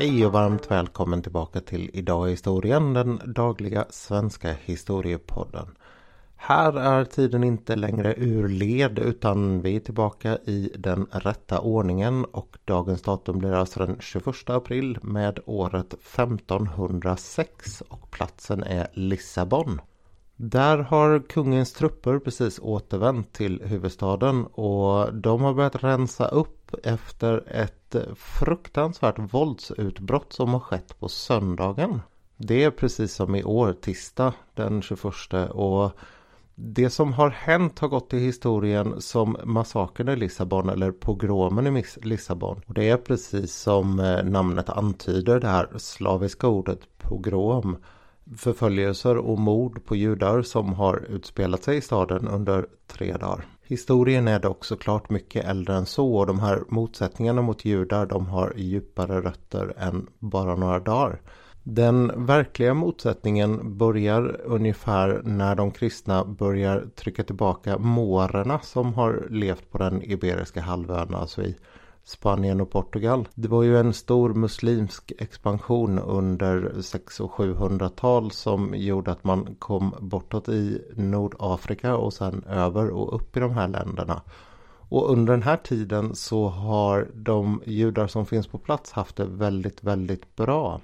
Hej och varmt välkommen tillbaka till Idag i historien, den dagliga svenska historiepodden. Här är tiden inte längre ur led utan vi är tillbaka i den rätta ordningen och dagens datum blir alltså den 21 april med året 1506 och platsen är Lissabon. Där har kungens trupper precis återvänt till huvudstaden och de har börjat rensa upp efter ett fruktansvärt våldsutbrott som har skett på söndagen. Det är precis som i år, tisdag den 21 och det som har hänt har gått till historien som massakern i Lissabon eller pogromen i Lissabon. Och det är precis som eh, namnet antyder det här slaviska ordet pogrom förföljelser och mord på judar som har utspelat sig i staden under tre dagar. Historien är dock såklart mycket äldre än så och de här motsättningarna mot judar de har djupare rötter än bara några dagar. Den verkliga motsättningen börjar ungefär när de kristna börjar trycka tillbaka mårerna som har levt på den Iberiska halvön, alltså i Spanien och Portugal. Det var ju en stor muslimsk expansion under 600 och 700-tal som gjorde att man kom bortåt i Nordafrika och sen över och upp i de här länderna. Och under den här tiden så har de judar som finns på plats haft det väldigt, väldigt bra.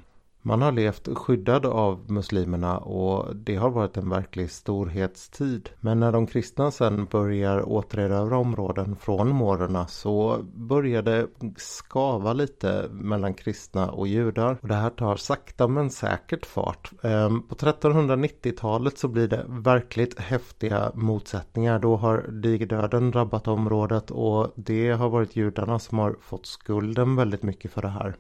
Man har levt skyddad av muslimerna och det har varit en verklig storhetstid. Men när de kristna sen börjar återerövra områden från mårerna så börjar det skava lite mellan kristna och judar. Och det här tar sakta men säkert fart. Ehm, på 1390-talet så blir det verkligt häftiga motsättningar. Då har digdöden drabbat området och det har varit judarna som har fått skulden väldigt mycket för det här.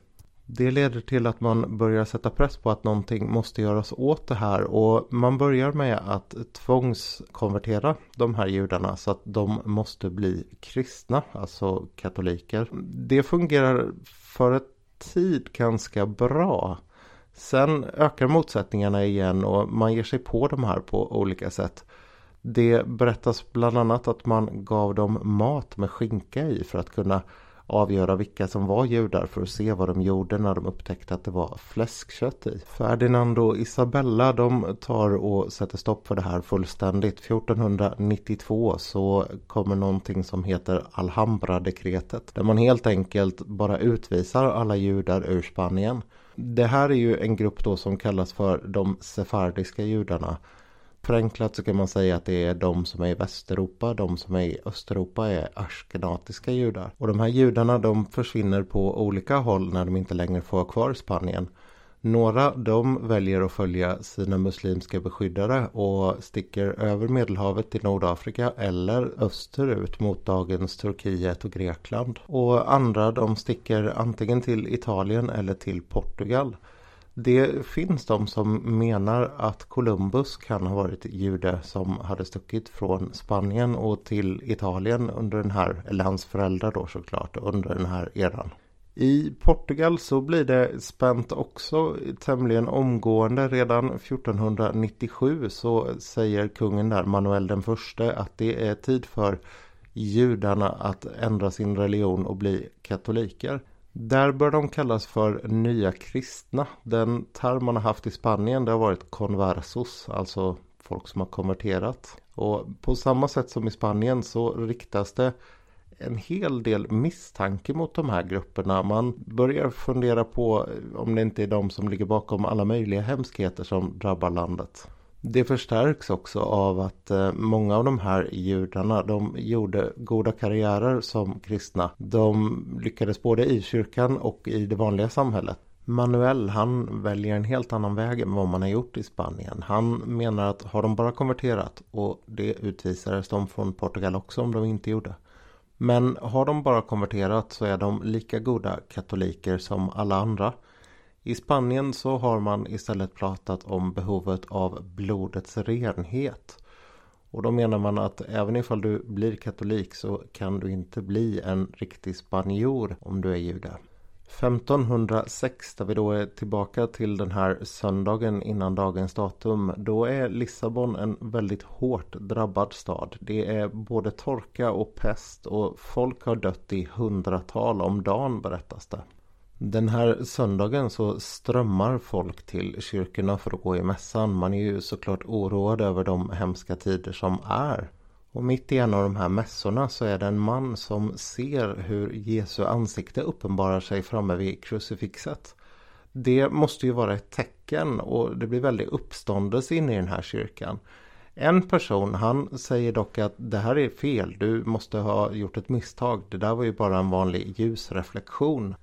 Det leder till att man börjar sätta press på att någonting måste göras åt det här och man börjar med att tvångskonvertera de här judarna så att de måste bli kristna, alltså katoliker. Det fungerar för ett tid ganska bra. Sen ökar motsättningarna igen och man ger sig på de här på olika sätt. Det berättas bland annat att man gav dem mat med skinka i för att kunna avgöra vilka som var judar för att se vad de gjorde när de upptäckte att det var fläskkött i. Ferdinand och Isabella de tar och sätter stopp för det här fullständigt. 1492 så kommer någonting som heter Alhambra-dekretet där man helt enkelt bara utvisar alla judar ur Spanien. Det här är ju en grupp då som kallas för de sefardiska judarna Förenklat så kan man säga att det är de som är i Västeuropa, de som är i Östeuropa är ashkenatiska judar. Och de här judarna de försvinner på olika håll när de inte längre får kvar Spanien. Några de väljer att följa sina muslimska beskyddare och sticker över Medelhavet till Nordafrika eller österut mot dagens Turkiet och Grekland. Och andra de sticker antingen till Italien eller till Portugal. Det finns de som menar att Columbus kan ha varit jude som hade stuckit från Spanien och till Italien under den här, eller hans föräldrar då såklart, under den här eran. I Portugal så blir det spänt också tämligen omgående. Redan 1497 så säger kungen där, Manuel den förste, att det är tid för judarna att ändra sin religion och bli katoliker. Där bör de kallas för nya kristna. Den term man har haft i Spanien det har varit conversos, alltså folk som har konverterat. Och på samma sätt som i Spanien så riktas det en hel del misstanke mot de här grupperna. Man börjar fundera på om det inte är de som ligger bakom alla möjliga hemskheter som drabbar landet. Det förstärks också av att eh, många av de här judarna de gjorde goda karriärer som kristna. De lyckades både i kyrkan och i det vanliga samhället. Manuel han väljer en helt annan väg än vad man har gjort i Spanien. Han menar att har de bara konverterat och det utvisades de från Portugal också om de inte gjorde. Men har de bara konverterat så är de lika goda katoliker som alla andra. I Spanien så har man istället pratat om behovet av blodets renhet. Och då menar man att även ifall du blir katolik så kan du inte bli en riktig spanjor om du är jude. 1506 där vi då är tillbaka till den här söndagen innan dagens datum. Då är Lissabon en väldigt hårt drabbad stad. Det är både torka och pest och folk har dött i hundratal om dagen berättas det. Den här söndagen så strömmar folk till kyrkorna för att gå i mässan. Man är ju såklart oroad över de hemska tider som är. Och mitt i en av de här mässorna så är det en man som ser hur Jesu ansikte uppenbarar sig framme vid krucifixet. Det måste ju vara ett tecken och det blir väldigt uppståndelse inne i den här kyrkan. En person han säger dock att det här är fel, du måste ha gjort ett misstag. Det där var ju bara en vanlig ljusreflektion.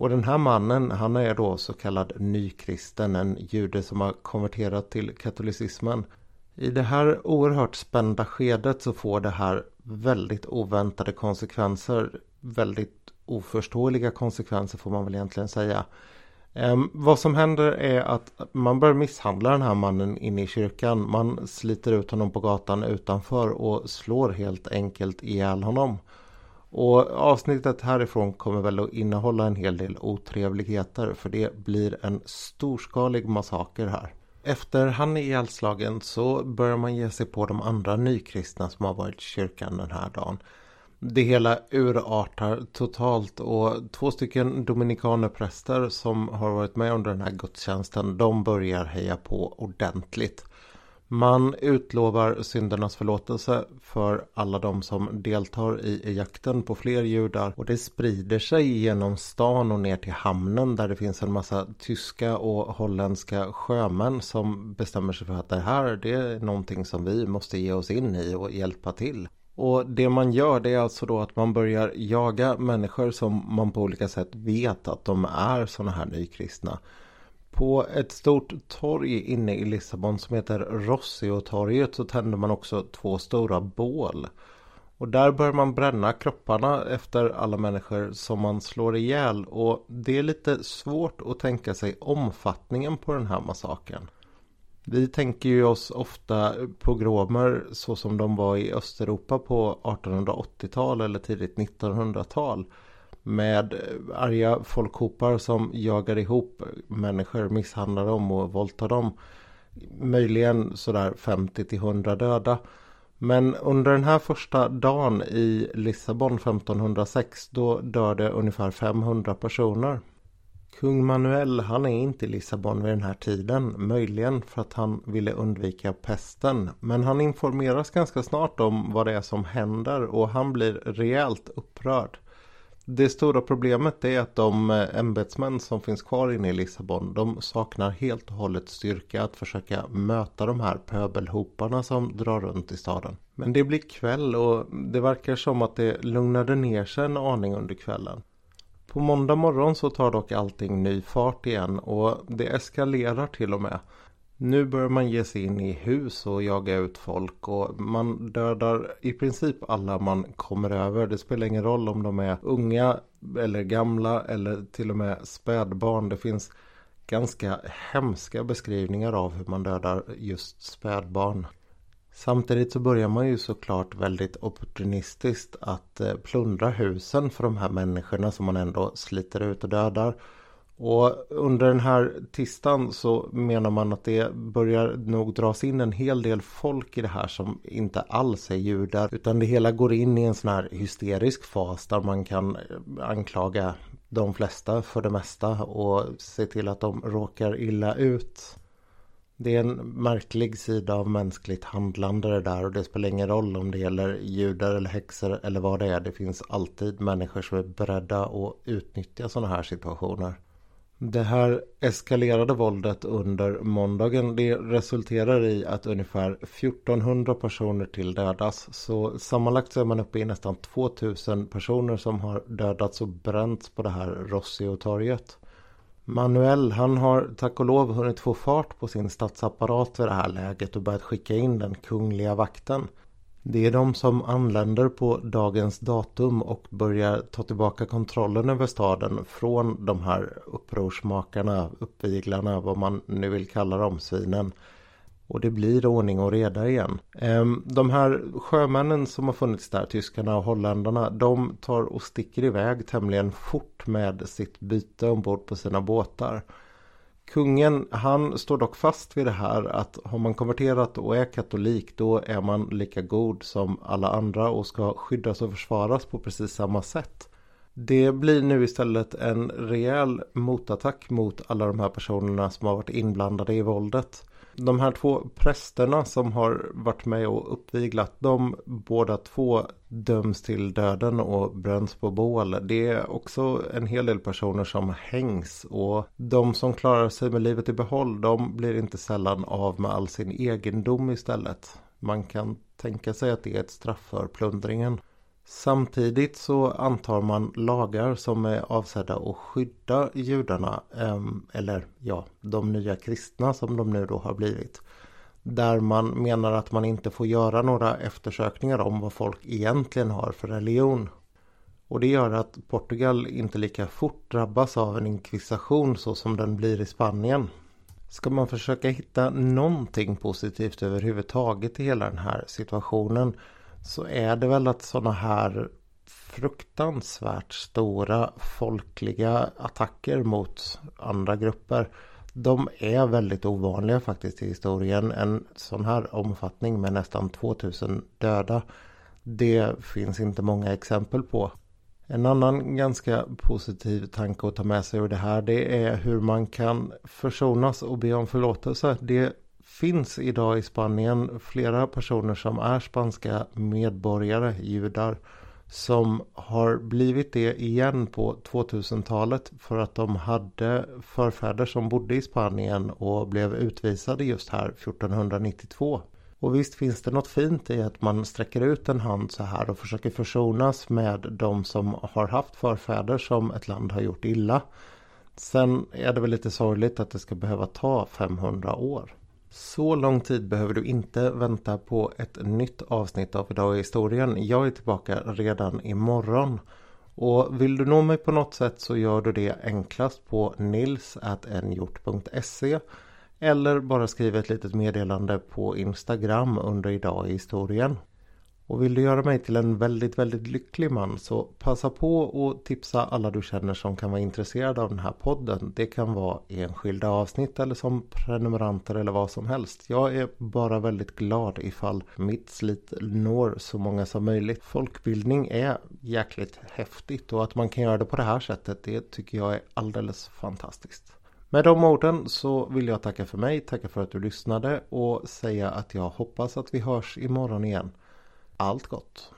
Och den här mannen han är då så kallad nykristen, en jude som har konverterat till katolicismen. I det här oerhört spända skedet så får det här väldigt oväntade konsekvenser. Väldigt oförståeliga konsekvenser får man väl egentligen säga. Um, vad som händer är att man börjar misshandla den här mannen inne i kyrkan. Man sliter ut honom på gatan utanför och slår helt enkelt ihjäl honom. Och avsnittet härifrån kommer väl att innehålla en hel del otrevligheter för det blir en storskalig massaker här. Efter han är ihjälslagen så börjar man ge sig på de andra nykristna som har varit i kyrkan den här dagen. Det hela urartar totalt och två stycken dominikanerpräster som har varit med under den här gudstjänsten de börjar heja på ordentligt. Man utlovar syndernas förlåtelse för alla de som deltar i jakten på fler judar och det sprider sig genom stan och ner till hamnen där det finns en massa tyska och holländska sjömän som bestämmer sig för att det här det är någonting som vi måste ge oss in i och hjälpa till. Och det man gör det är alltså då att man börjar jaga människor som man på olika sätt vet att de är sådana här nykristna. På ett stort torg inne i Lissabon som heter Rossio-torget så tänder man också två stora bål. Och där börjar man bränna kropparna efter alla människor som man slår ihjäl. Och det är lite svårt att tänka sig omfattningen på den här massakern. Vi tänker ju oss ofta pogromer så som de var i Östeuropa på 1880-tal eller tidigt 1900-tal. Med arga folkhopar som jagar ihop människor, misshandlar dem och våldtar dem. Möjligen sådär 50 till 100 döda. Men under den här första dagen i Lissabon 1506 då dör det ungefär 500 personer. Kung Manuel han är inte i Lissabon vid den här tiden. Möjligen för att han ville undvika pesten. Men han informeras ganska snart om vad det är som händer och han blir rejält upprörd. Det stora problemet är att de eh, ämbetsmän som finns kvar inne i Lissabon de saknar helt och hållet styrka att försöka möta de här pöbelhoparna som drar runt i staden. Men det blir kväll och det verkar som att det lugnade ner sig en aning under kvällen. På måndag morgon så tar dock allting ny fart igen och det eskalerar till och med. Nu börjar man ge sig in i hus och jaga ut folk och man dödar i princip alla man kommer över. Det spelar ingen roll om de är unga eller gamla eller till och med spädbarn. Det finns ganska hemska beskrivningar av hur man dödar just spädbarn. Samtidigt så börjar man ju såklart väldigt opportunistiskt att eh, plundra husen för de här människorna som man ändå sliter ut och dödar. Och under den här tisdagen så menar man att det börjar nog dras in en hel del folk i det här som inte alls är judar. Utan det hela går in i en sån här hysterisk fas där man kan eh, anklaga de flesta för det mesta och se till att de råkar illa ut. Det är en märklig sida av mänskligt handlande det där och det spelar ingen roll om det gäller judar eller häxor eller vad det är. Det finns alltid människor som är beredda att utnyttja sådana här situationer. Det här eskalerade våldet under måndagen det resulterar i att ungefär 1400 personer till dödas. Så sammanlagt så är man uppe i nästan 2000 personer som har dödats och bränts på det här Rossio-torget. Manuel han har tack och lov hunnit få fart på sin statsapparat vid det här läget och börjat skicka in den kungliga vakten. Det är de som anländer på dagens datum och börjar ta tillbaka kontrollen över staden från de här upprorsmakarna, uppviglarna, vad man nu vill kalla dem, svinen. Och det blir ordning och reda igen. Ehm, de här sjömännen som har funnits där, tyskarna och holländarna, de tar och sticker iväg tämligen fort med sitt byte ombord på sina båtar. Kungen han står dock fast vid det här att har man konverterat och är katolik då är man lika god som alla andra och ska skyddas och försvaras på precis samma sätt. Det blir nu istället en rejäl motattack mot alla de här personerna som har varit inblandade i våldet. De här två prästerna som har varit med och uppviglat de båda två döms till döden och bränns på bål. Det är också en hel del personer som hängs och de som klarar sig med livet i behåll de blir inte sällan av med all sin egendom istället. Man kan tänka sig att det är ett straff för plundringen. Samtidigt så antar man lagar som är avsedda att skydda judarna eller ja, de nya kristna som de nu då har blivit. Där man menar att man inte får göra några eftersökningar om vad folk egentligen har för religion. Och det gör att Portugal inte lika fort drabbas av en inkvisation så som den blir i Spanien. Ska man försöka hitta någonting positivt överhuvudtaget i hela den här situationen så är det väl att sådana här fruktansvärt stora folkliga attacker mot andra grupper de är väldigt ovanliga faktiskt i historien. En sån här omfattning med nästan 2000 döda det finns inte många exempel på. En annan ganska positiv tanke att ta med sig ur det här det är hur man kan försonas och be om förlåtelse. Det finns idag i Spanien flera personer som är spanska medborgare, judar, som har blivit det igen på 2000-talet för att de hade förfäder som bodde i Spanien och blev utvisade just här 1492. Och visst finns det något fint i att man sträcker ut en hand så här och försöker försonas med de som har haft förfäder som ett land har gjort illa. Sen är det väl lite sorgligt att det ska behöva ta 500 år. Så lång tid behöver du inte vänta på ett nytt avsnitt av Idag i historien. Jag är tillbaka redan imorgon. Och vill du nå mig på något sätt så gör du det enklast på nils.nhjort.se eller bara skriv ett litet meddelande på Instagram under Idag i historien. Och vill du göra mig till en väldigt, väldigt lycklig man så passa på att tipsa alla du känner som kan vara intresserade av den här podden. Det kan vara enskilda avsnitt eller som prenumeranter eller vad som helst. Jag är bara väldigt glad ifall mitt slit når så många som möjligt. Folkbildning är jäkligt häftigt och att man kan göra det på det här sättet det tycker jag är alldeles fantastiskt. Med de orden så vill jag tacka för mig, tacka för att du lyssnade och säga att jag hoppas att vi hörs imorgon igen. Allt gott!